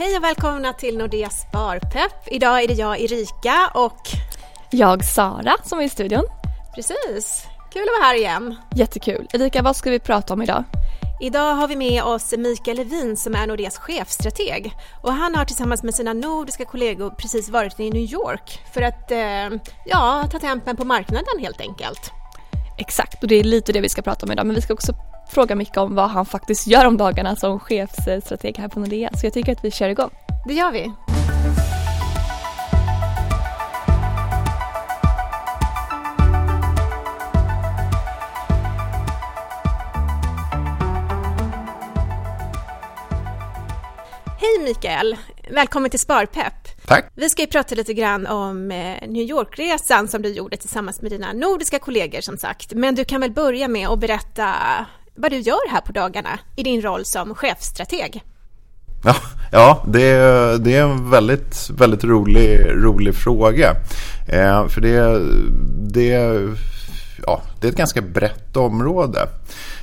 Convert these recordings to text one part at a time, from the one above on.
Hej och välkomna till Nordea Sparpepp. Idag är det jag Erika och jag Sara som är i studion. Precis, kul att vara här igen. Jättekul. Erika, vad ska vi prata om idag? Idag har vi med oss Mikael Levin som är Nordeas chefstrateg och han har tillsammans med sina nordiska kollegor precis varit i New York för att eh, ja, ta tempen på marknaden helt enkelt. Exakt, och det är lite det vi ska prata om idag men vi ska också fråga mycket om vad han faktiskt gör om dagarna som chefsstrateg här på Nordea så jag tycker att vi kör igång. Det gör vi. Hej Mikael! Välkommen till Sparpepp. Tack. Vi ska ju prata lite grann om eh, New York-resan som du gjorde tillsammans med dina nordiska kollegor som sagt. Men du kan väl börja med att berätta vad du gör här på dagarna i din roll som chefstrateg. Ja, ja det, det är en väldigt, väldigt rolig, rolig fråga. Eh, för det, det, ja, det är ett ganska brett område.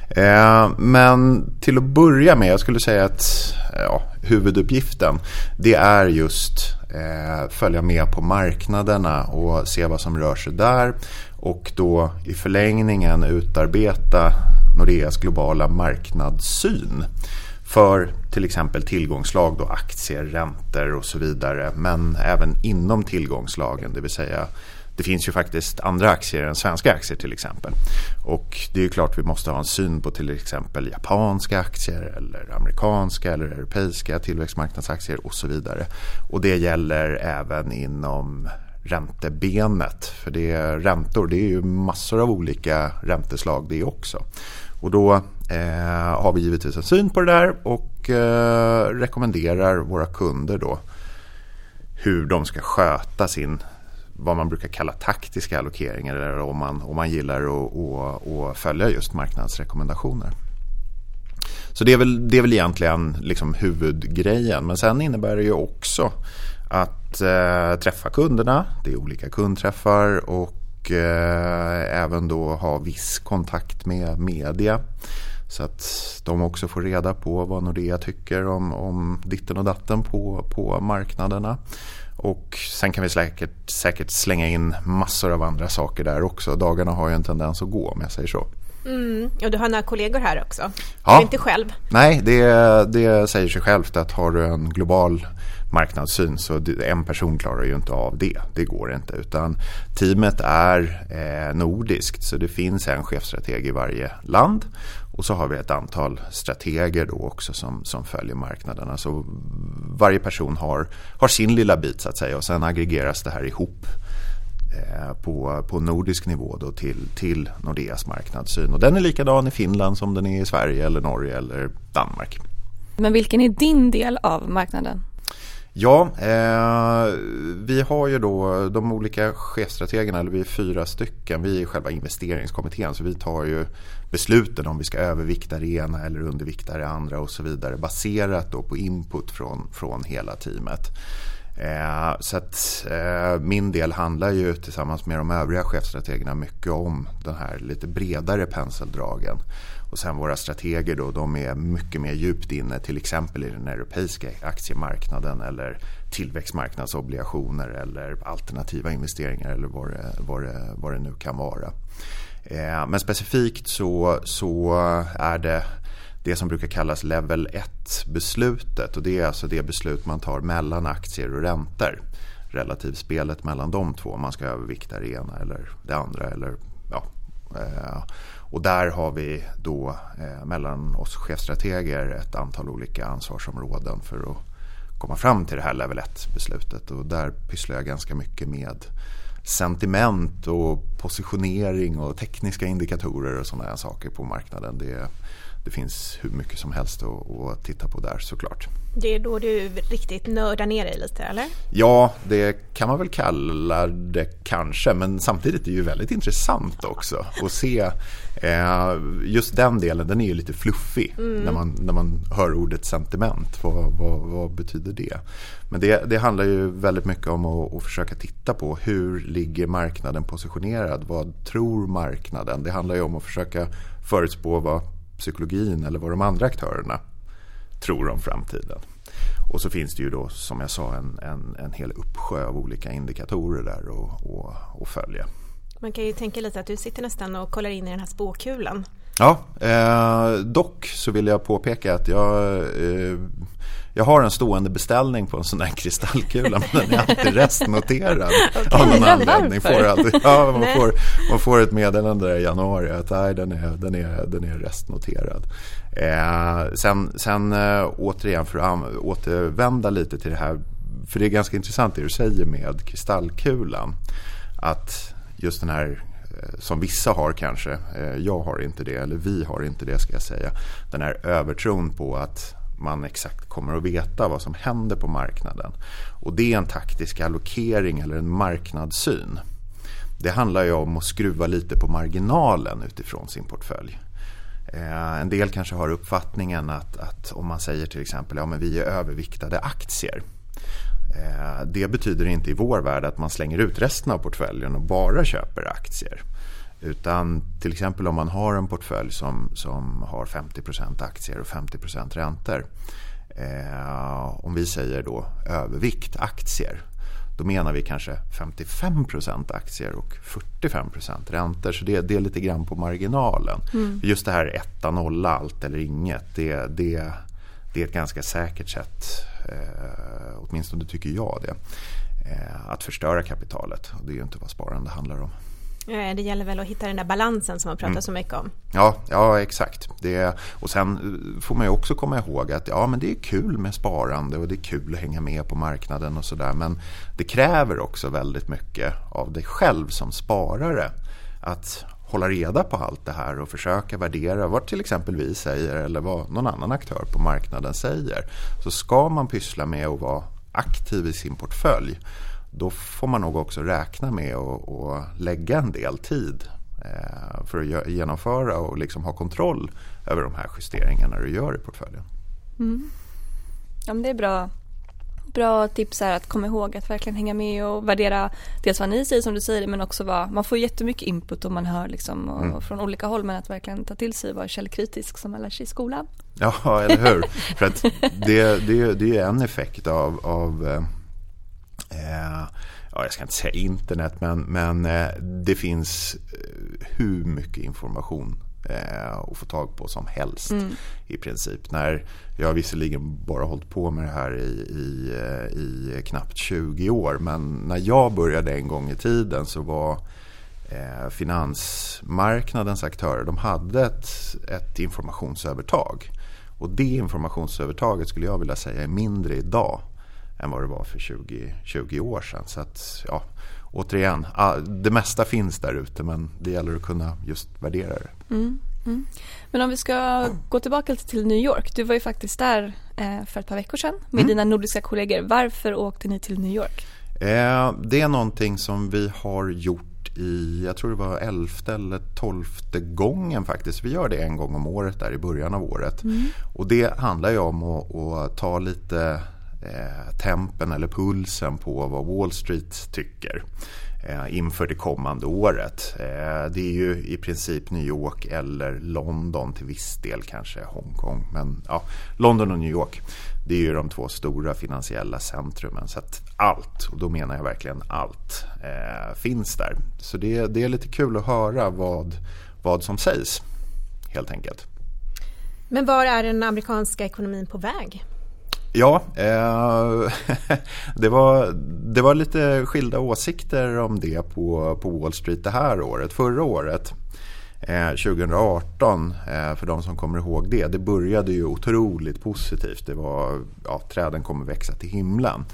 Eh, men till att börja med, jag skulle säga att ja, huvuduppgiften det är just eh, följa med på marknaderna och se vad som rör sig där och då i förlängningen utarbeta Nordeas globala marknadssyn för till exempel tillgångslag, då aktier, räntor och så vidare. Men även inom tillgångslagen, det vill säga det finns ju faktiskt andra aktier än svenska aktier till exempel. Och det är ju klart vi måste ha en syn på till exempel japanska aktier eller amerikanska eller europeiska tillväxtmarknadsaktier och så vidare. Och det gäller även inom räntebenet. För det är räntor, det är ju massor av olika ränteslag det också. Och då eh, har vi givetvis en syn på det där och eh, rekommenderar våra kunder då hur de ska sköta sin vad man brukar kalla taktiska allokeringar eller om man, om man gillar att följa just marknadsrekommendationer. Så det är väl, det är väl egentligen liksom huvudgrejen. Men sen innebär det ju också att eh, träffa kunderna. Det är olika kundträffar och eh, även då ha viss kontakt med media. Så att de också får reda på vad Nordea tycker om, om ditten och datten på, på marknaderna. Och sen kan vi säkert, säkert slänga in massor av andra saker där också. Dagarna har ju en tendens att gå om jag säger så. Mm, och du har några kollegor här också. Ja. Du är inte själv. Nej, det, det säger sig självt att har du en global marknadssyn så en person klarar ju inte av det. Det går inte. Utan teamet är eh, nordiskt så det finns en chefstrateg i varje land. Och så har vi ett antal strateger då också som, som följer marknaderna. Så varje person har, har sin lilla bit så att säga och sen aggregeras det här ihop på, på nordisk nivå då till, till Nordeas marknadssyn. Och den är likadan i Finland som den är i Sverige eller Norge eller Danmark. Men vilken är din del av marknaden? Ja, eh, vi har ju då de olika chefstrategerna, eller vi är fyra stycken. Vi är själva investeringskommittén så vi tar ju besluten om vi ska övervikta det ena eller undervikta det andra och så vidare baserat då på input från, från hela teamet. Eh, så att eh, min del handlar ju tillsammans med de övriga chefstrategerna mycket om den här lite bredare penseldragen. Och sen våra strateger då, de är mycket mer djupt inne till exempel i den europeiska aktiemarknaden eller tillväxtmarknadsobligationer eller alternativa investeringar eller vad det, vad det, vad det nu kan vara. Eh, men specifikt så, så är det det som brukar kallas level 1-beslutet och det är alltså det beslut man tar mellan aktier och räntor. Relativspelet mellan de två, om man ska övervikta det ena eller det andra. Eller, ja, eh, och där har vi då eh, mellan oss chefstrateger ett antal olika ansvarsområden för att komma fram till det här level 1-beslutet. Och där pysslar jag ganska mycket med sentiment och positionering och tekniska indikatorer och sådana saker på marknaden. Det, det finns hur mycket som helst att, att titta på där såklart. Det är då du riktigt nördar ner dig lite eller? Ja, det kan man väl kalla det kanske. Men samtidigt är det ju väldigt intressant också att se. Eh, just den delen, den är ju lite fluffig mm. när, man, när man hör ordet sentiment. Vad, vad, vad betyder det? Men det, det, handlar ju väldigt mycket om att, att, försöka titta på hur ligger marknaden positionerad? Vad tror marknaden? Det handlar ju om att försöka förutspå vad psykologin eller vad de andra aktörerna tror om framtiden. Och så finns det ju då som jag sa en, en, en hel uppsjö av olika indikatorer där att följa. Man kan ju tänka lite att du sitter nästan och kollar in i den här spåkulan. Ja, eh, dock så vill jag påpeka att jag, eh, jag har en stående beställning på en sån här kristallkula men den är alltid restnoterad okay, av någon anledning. Får alltid, ja, man, får, man får ett meddelande där i januari att nej, den, är, den, är, den är restnoterad. Eh, sen sen eh, återigen för att återvända lite till det här, för det är ganska intressant det du säger med kristallkulan. Att just den här eh, som vissa har kanske, eh, jag har inte det, eller vi har inte det ska jag säga. Den här övertron på att man exakt kommer att veta vad som händer på marknaden. Och det är en taktisk allokering eller en marknadssyn. Det handlar ju om att skruva lite på marginalen utifrån sin portfölj. Eh, en del kanske har uppfattningen att, att om man säger till exempel att ja, vi är överviktade aktier eh, det betyder inte i vår värld att man slänger ut resten av portföljen och bara köper aktier. Utan till exempel om man har en portfölj som, som har 50% aktier och 50 räntor. Eh, om vi säger då övervikt aktier då menar vi kanske 55% aktier och 45% räntor. Så det, det, är lite grann på marginalen. Mm. Just det här etta, nolla, allt eller inget. Det, det, det är ett ganska säkert sätt, eh, åtminstone tycker jag det, eh, att förstöra kapitalet. Och det är ju inte vad sparande handlar om. Det gäller väl att hitta den där balansen som man pratar mm. så mycket om. Ja, ja exakt. Det, och sen eh, får man ju också komma ihåg att ja, men det är kul med sparande och det är kul att hänga med på marknaden och sådär. Men det kräver också väldigt mycket av dig själv som sparare. Att hålla reda på allt det här och försöka värdera vad till exempel vi säger eller vad någon annan aktör på marknaden säger. Så ska man pyssla med att vara aktiv i sin portfölj då får man nog också räkna med att lägga en del tid eh, för att genomföra och liksom ha kontroll över de här justeringarna du gör i portföljen. Mm. Ja, men det är bra bra tips är att komma ihåg att verkligen hänga med och värdera dels vad ni säger som du säger men också vad man får jättemycket input om man hör liksom och, mm. från olika håll men att verkligen ta till sig och vara källkritisk som man lär sig i skolan. Ja, eller hur. För att det, det, det är en effekt av, av eh, ja, jag ska inte säga internet men, men eh, det finns eh, hur mycket information eh, att få tag på som helst mm. i princip. När jag har visserligen bara hållit på med det här i, i, eh, i knappt 20 år men när jag började en gång i tiden så var eh, finansmarknadens aktörer de hade ett, ett informationsövertag. Och det informationsövertaget skulle jag vilja säga är mindre idag än vad det var för 20, 20 år sedan. Så att, ja, återigen, det mesta finns där ute men det gäller att kunna just värdera det. Mm, mm. Men om vi ska gå tillbaka till New York. Du var ju faktiskt där eh, för ett par veckor sedan med mm. dina nordiska kollegor. Varför åkte ni till New York? Eh, det är någonting som vi har gjort i, jag tror det var elfte eller tolfte gången faktiskt. Vi gör det en gång om året där i början av året. Mm. Och det handlar ju om att, att ta lite eh, tempen eller pulsen på vad Wall Street tycker eh, inför det kommande året. Eh, det är ju i princip New York eller London till viss del kanske Hongkong. Men ja, London och New York det är ju de två stora finansiella centrumen. Så att allt, och då menar jag verkligen allt, eh, finns där. Så det, det är lite kul att höra vad, vad som sägs helt enkelt. Men var är den amerikanska ekonomin på väg? Ja, eh, det, var, det var lite skilda åsikter om det på, på Wall Street det här året. Förra året, eh, 2018, eh, för de som kommer ihåg det, det började ju otroligt positivt. Det var, ja, träden kommer växa till himlen.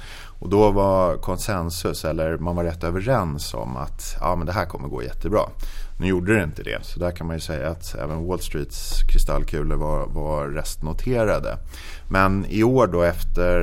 Och då var konsensus, eller man var rätt överens om att ja, men det här kommer gå jättebra. Nu gjorde det inte det, så där kan man ju säga att även Wall Streets kristallkulor var, var restnoterade. Men i år då efter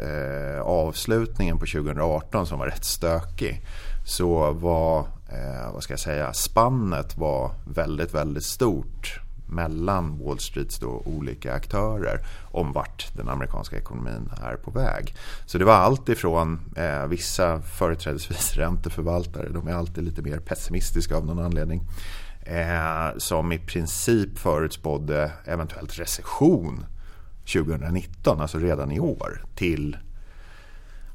eh, avslutningen på 2018 som var rätt stökig så var, eh, vad ska jag säga, spannet var väldigt, väldigt stort mellan Wall Streets då olika aktörer om vart den amerikanska ekonomin är på väg. Så det var allt ifrån eh, vissa företrädesvis ränteförvaltare, de är alltid lite mer pessimistiska av någon anledning, eh, som i princip förutspådde eventuellt recession 2019, alltså redan i år, till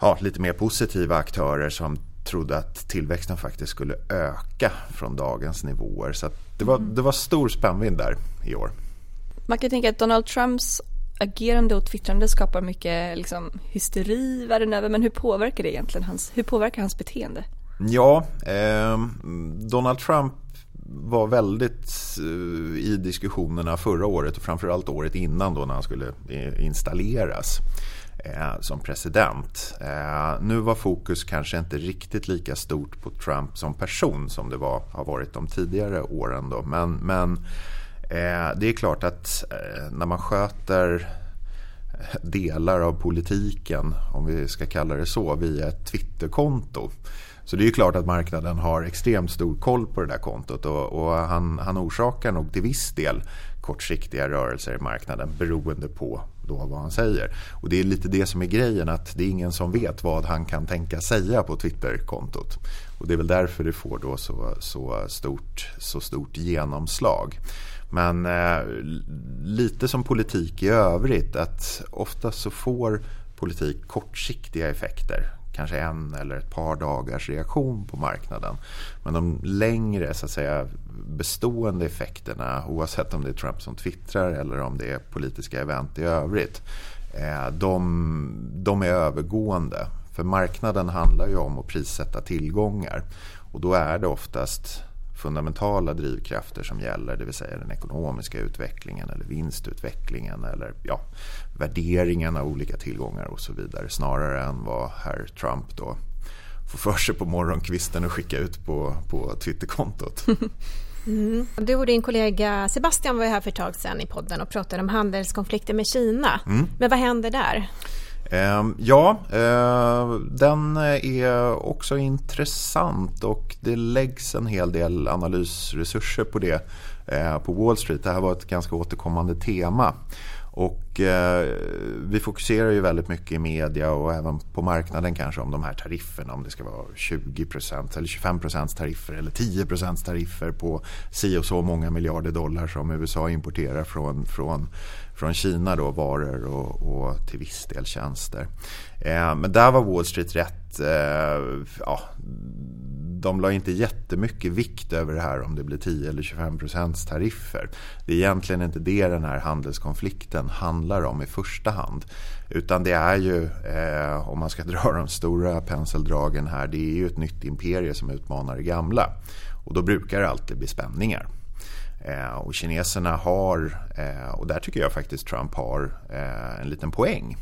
ja, lite mer positiva aktörer som trodde att tillväxten faktiskt skulle öka från dagens nivåer. Så det, var, det var stor spännvidd där i år. Man kan tänka att Donald Trumps agerande och twittrande skapar mycket liksom, hysteri världen över. Men hur påverkar det egentligen hans, hur påverkar hans beteende? Ja, eh, Donald Trump var väldigt eh, i diskussionerna förra året och framförallt året innan då när han skulle eh, installeras eh, som president. Eh, nu var fokus kanske inte riktigt lika stort på Trump som person som det var, har varit de tidigare åren. Då. Men, men eh, det är klart att eh, när man sköter delar av politiken, om vi ska kalla det så, via ett Twitterkonto så det är klart att marknaden har extremt stor koll på det där kontot och, och han, han orsakar nog till viss del kortsiktiga rörelser i marknaden beroende på då vad han säger. Och det är lite det som är grejen att det är ingen som vet vad han kan tänka säga på Twitterkontot. Och det är väl därför det får då så, så, stort, så stort genomslag. Men eh, lite som politik i övrigt att ofta så får politik kortsiktiga effekter kanske en eller ett par dagars reaktion på marknaden. Men de längre så att säga, bestående effekterna oavsett om det är Trump som twittrar eller om det är politiska event i övrigt eh, de, de är övergående. För marknaden handlar ju om att prissätta tillgångar och då är det oftast fundamentala drivkrafter som gäller, det vill säga den ekonomiska utvecklingen eller vinstutvecklingen eller ja, värderingen av olika tillgångar och så vidare snarare än vad herr Trump då får för sig på morgonkvisten och skicka ut på, på Twitterkontot. Mm. Du och din kollega Sebastian var ju här för ett tag sedan i podden och pratade om handelskonflikter med Kina. Mm. Men vad händer där? Ehm, ja, eh, den är också intressant och det läggs en hel del analysresurser på det eh, på Wall Street. Det här var ett ganska återkommande tema. Och eh, vi fokuserar ju väldigt mycket i media och även på marknaden kanske om de här tarifferna. Om det ska vara 20% eller 25% tariffer eller 10% tariffer på si och så många miljarder dollar som USA importerar från, från, från Kina då, varor och, och till viss del tjänster. Eh, men där var Wall Street rätt eh, ja, de la inte jättemycket vikt över det här om det blir 10 eller 25 procents tariffer. Det är egentligen inte det den här handelskonflikten handlar om i första hand. Utan det är ju, eh, om man ska dra de stora penseldragen här, det är ju ett nytt imperium som utmanar det gamla. Och då brukar det alltid bli spänningar. Eh, och kineserna har, eh, och där tycker jag faktiskt Trump har eh, en liten poäng.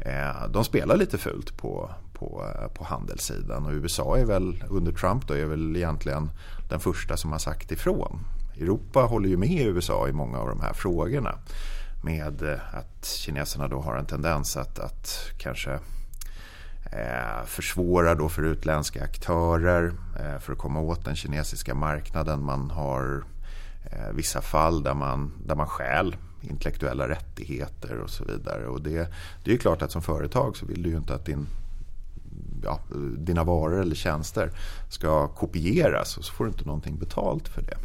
Eh, de spelar lite fult på, på, eh, på handelssidan. Och USA är väl under Trump då är väl egentligen den första som har sagt ifrån. Europa håller ju med USA i många av de här frågorna. Med eh, att kineserna då har en tendens att, att kanske eh, försvåra då för utländska aktörer eh, för att komma åt den kinesiska marknaden. Man har eh, vissa fall där man, där man stjäl intellektuella rättigheter och så vidare. Och det, det är klart att som företag så vill du ju inte att din ja, dina varor eller tjänster ska kopieras och så får du inte någonting betalt för det.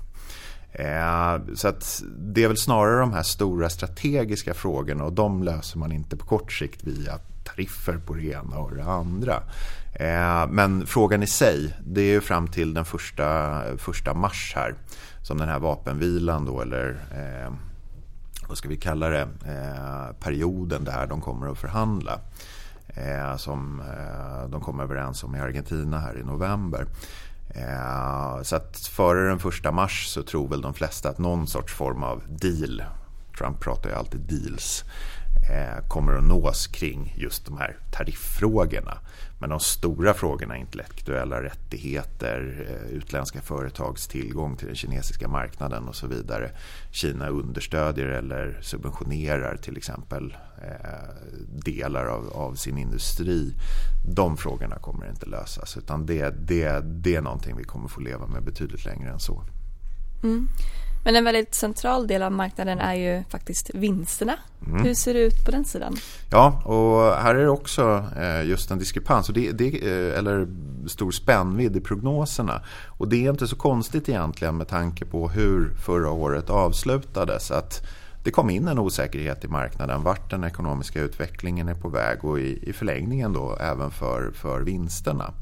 Eh, så att det är väl snarare de här stora strategiska frågorna och de löser man inte på kort sikt via tariffer på det ena och det andra. Eh, men frågan i sig, det är ju fram till den första, första mars här som den här vapenvilan då eller eh, vad ska vi kalla det, perioden där de kommer att förhandla eh, som eh, de kom överens om i Argentina här i november. Eh, så att före den första mars så tror väl de flesta att någon sorts form av deal, Trump pratar ju alltid deals, Eh, kommer att nås kring just de här tariffrågorna. Men de stora frågorna, intellektuella rättigheter, eh, utländska företags tillgång till den kinesiska marknaden och så vidare. Kina understödjer eller subventionerar till exempel eh, delar av, av, sin industri. De frågorna kommer inte lösas utan det, det, det är någonting vi kommer få leva med betydligt längre än så. Mm. Men en väldigt central del av marknaden är ju faktiskt vinsterna. Mm. Hur ser det ut på den sidan? Ja, och här är det också eh, just en diskrepans, det, det, eh, eller stor spännvidd i prognoserna. Och det är inte så konstigt egentligen med tanke på hur förra året avslutades. Att det kom in en osäkerhet i marknaden vart den ekonomiska utvecklingen är på väg och i, i förlängningen då även för, för vinsterna.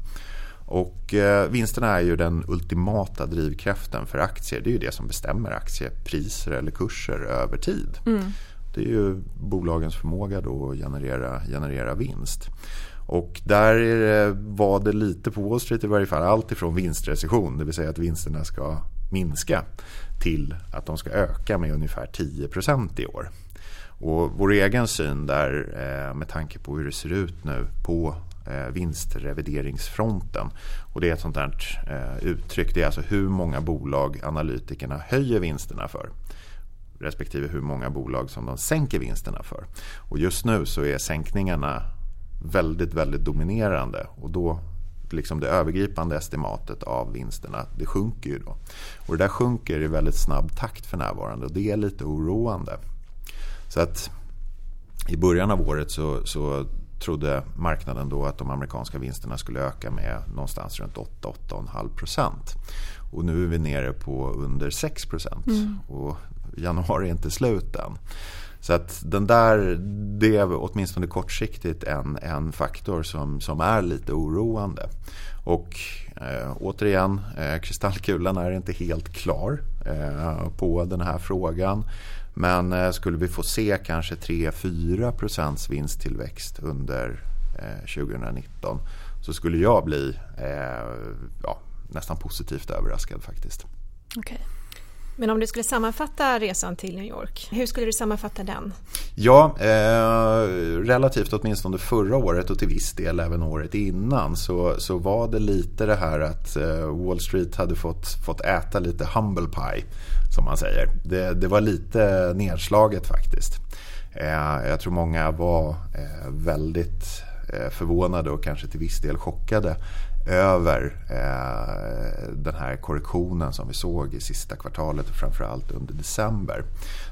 Och eh, vinsterna är ju den ultimata drivkraften för aktier. Det är ju det som bestämmer aktiepriser eller kurser över tid. Mm. Det är ju bolagens förmåga då att generera, generera vinst. Och där det, var det lite på Wall Street i varje fall allt ifrån vinstrecession, det vill säga att vinsterna ska minska till att de ska öka med ungefär 10% i år. Och vår egen syn där eh, med tanke på hur det ser ut nu på eh, vinstrevideringsfronten. Och det är ett sånt här eh, uttryck. Det är alltså hur många bolag analytikerna höjer vinsterna för respektive hur många bolag som de sänker vinsterna för. Och just nu så är sänkningarna väldigt, väldigt dominerande och då liksom det övergripande estimatet av vinsterna det sjunker ju då. Och det där sjunker i väldigt snabb takt för närvarande och det är lite oroande. Så att i början av året så, så trodde marknaden då att de amerikanska vinsterna skulle öka med någonstans runt 8-8,5 procent. Och nu är vi nere på under 6 procent. Mm. Och januari är inte slut än. Så att den där, det är åtminstone kortsiktigt en, en faktor som, som är lite oroande. Och eh, återigen, eh, kristallkulan är inte helt klar eh, på den här frågan. Men eh, skulle vi få se kanske 3-4 procents vinsttillväxt under eh, 2019 så skulle jag bli eh, ja, nästan positivt överraskad faktiskt. Okay. Men om du skulle sammanfatta resan till New York, hur skulle du sammanfatta den? Ja, eh, relativt åtminstone förra året och till viss del även året innan så, så var det lite det här att eh, Wall Street hade fått, fått äta lite humble pie som man säger. Det, det var lite nedslaget faktiskt. Eh, jag tror många var eh, väldigt eh, förvånade och kanske till viss del chockade över eh, den här korrektionen som vi såg i sista kvartalet och framförallt under december.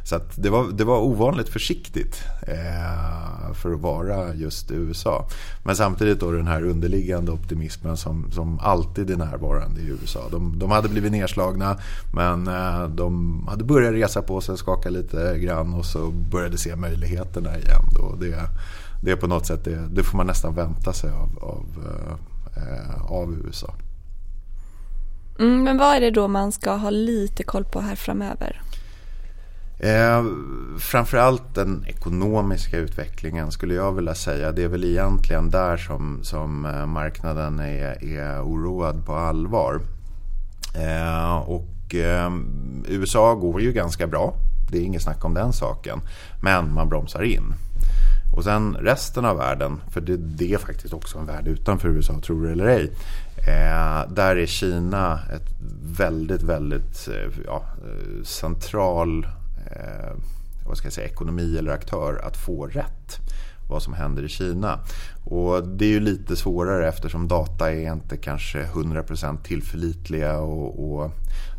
Så det, var, det var ovanligt försiktigt eh, för att vara just USA. Men samtidigt då den här underliggande optimismen som, som alltid är närvarande i USA. De, de hade blivit nedslagna men eh, de hade börjat resa på sig, skaka lite grann och så började se möjligheterna igen. Då. Det, det är på något sätt, det, det får man nästan vänta sig av, av Eh, av USA. Mm, men vad är det då man ska ha lite koll på här framöver? Eh, framförallt den ekonomiska utvecklingen skulle jag vilja säga. Det är väl egentligen där som, som eh, marknaden är, är oroad på allvar. Eh, och eh, USA går ju ganska bra. Det är inget snack om den saken. Men man bromsar in. Och sen resten av världen, för det, det är faktiskt också en värld utanför USA, tror du eller ej. Eh, där är Kina ett väldigt, väldigt eh, ja, eh, central eh, vad ska jag säga, ekonomi eller aktör att få rätt vad som händer i Kina. Och det är ju lite svårare eftersom data är inte kanske 100% tillförlitliga och, och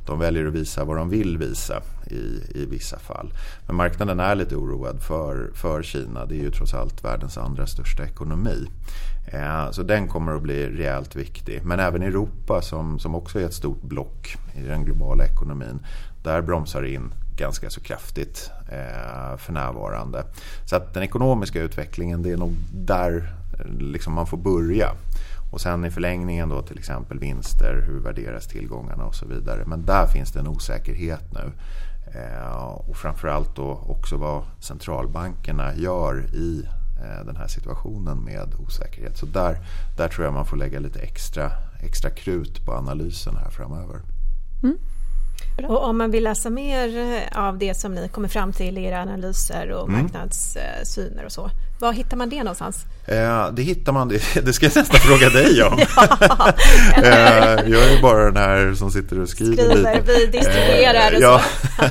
de väljer att visa vad de vill visa i, i vissa fall. Men marknaden är lite oroad för, för Kina. Det är ju trots allt världens andra största ekonomi. Eh, så den kommer att bli rejält viktig. Men även Europa som, som också är ett stort block i den globala ekonomin. Där bromsar in ganska så kraftigt eh, för närvarande. Så att den ekonomiska utvecklingen det är nog där eh, liksom man får börja. Och sen i förlängningen då till exempel vinster, hur värderas tillgångarna och så vidare. Men där finns det en osäkerhet nu. Eh, och framförallt då också vad centralbankerna gör i eh, den här situationen med osäkerhet. Så där, där tror jag man får lägga lite extra, extra krut på analysen här framöver. Mm. Och om man vill läsa mer eh, av det som ni kommer fram till i era analyser och mm. marknadssyner och så, var hittar man det någonstans? Eh, det hittar man, det, det ska jag nästan fråga dig om. ja, eh, jag är ju bara den här som sitter och skriver, skriver. Vi distribuerar och ja,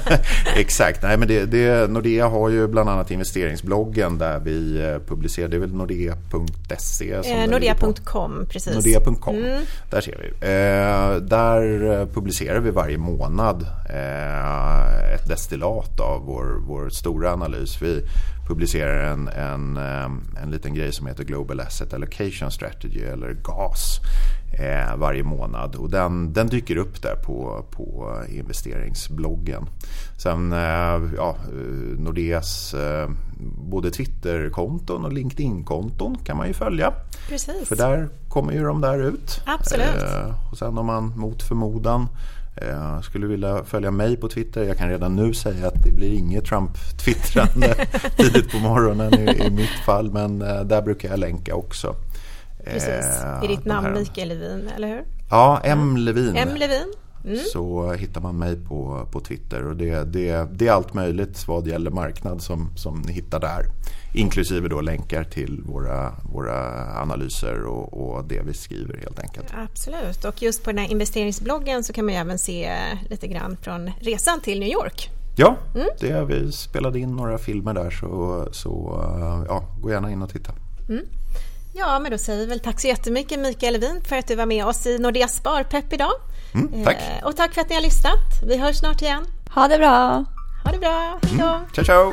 Exakt, nej men det, det, Nordea har ju bland annat investeringsbloggen där vi eh, publicerar, det är väl nordea.se? Eh, Nordea.com, precis. Nordea.com, mm. där ser vi. Eh, där eh, publicerar vi varje månad ett destillat av vår, vår stora analys. Vi publicerar en, en, en liten grej som heter Global Asset Allocation Strategy eller GAS eh, varje månad. Och den, den dyker upp där på, på investeringsbloggen. Sen eh, ja, Nordeas eh, både Twitterkonton och LinkedIn-konton kan man ju följa. Precis. För där kommer ju de där ut. Absolut. Och sen om man mot förmodan eh, skulle vilja följa mig på Twitter. Jag kan redan nu säga att det blir inget Trump-twittrande tidigt på morgonen i, i mitt fall. Men eh, där brukar jag länka också. Precis. Eh, I ditt namn Mikael Levin, eller hur? Ja, M. Levin. M. Levin. Mm. Så hittar man mig på, på Twitter och det, det, det är allt möjligt vad gäller marknad som, som ni hittar där. Inklusive då länkar till våra, våra analyser och, och det vi skriver helt enkelt. Absolut. Och just på den här investeringsbloggen så kan man även se lite grann från resan till New York. Ja, Mm. det, vi spelade in några filmer där så, så ja, gå gärna in och titta. Ja, men då säger vi väl tack så jättemycket Mikael Levin för att du var med oss i Nordea Sparpepp idag. Mm, tack! Eh, Och tack för att ni har lyssnat. Vi hörs snart igen. Ha det bra! Ha det bra, hej då! Ciao, ciao!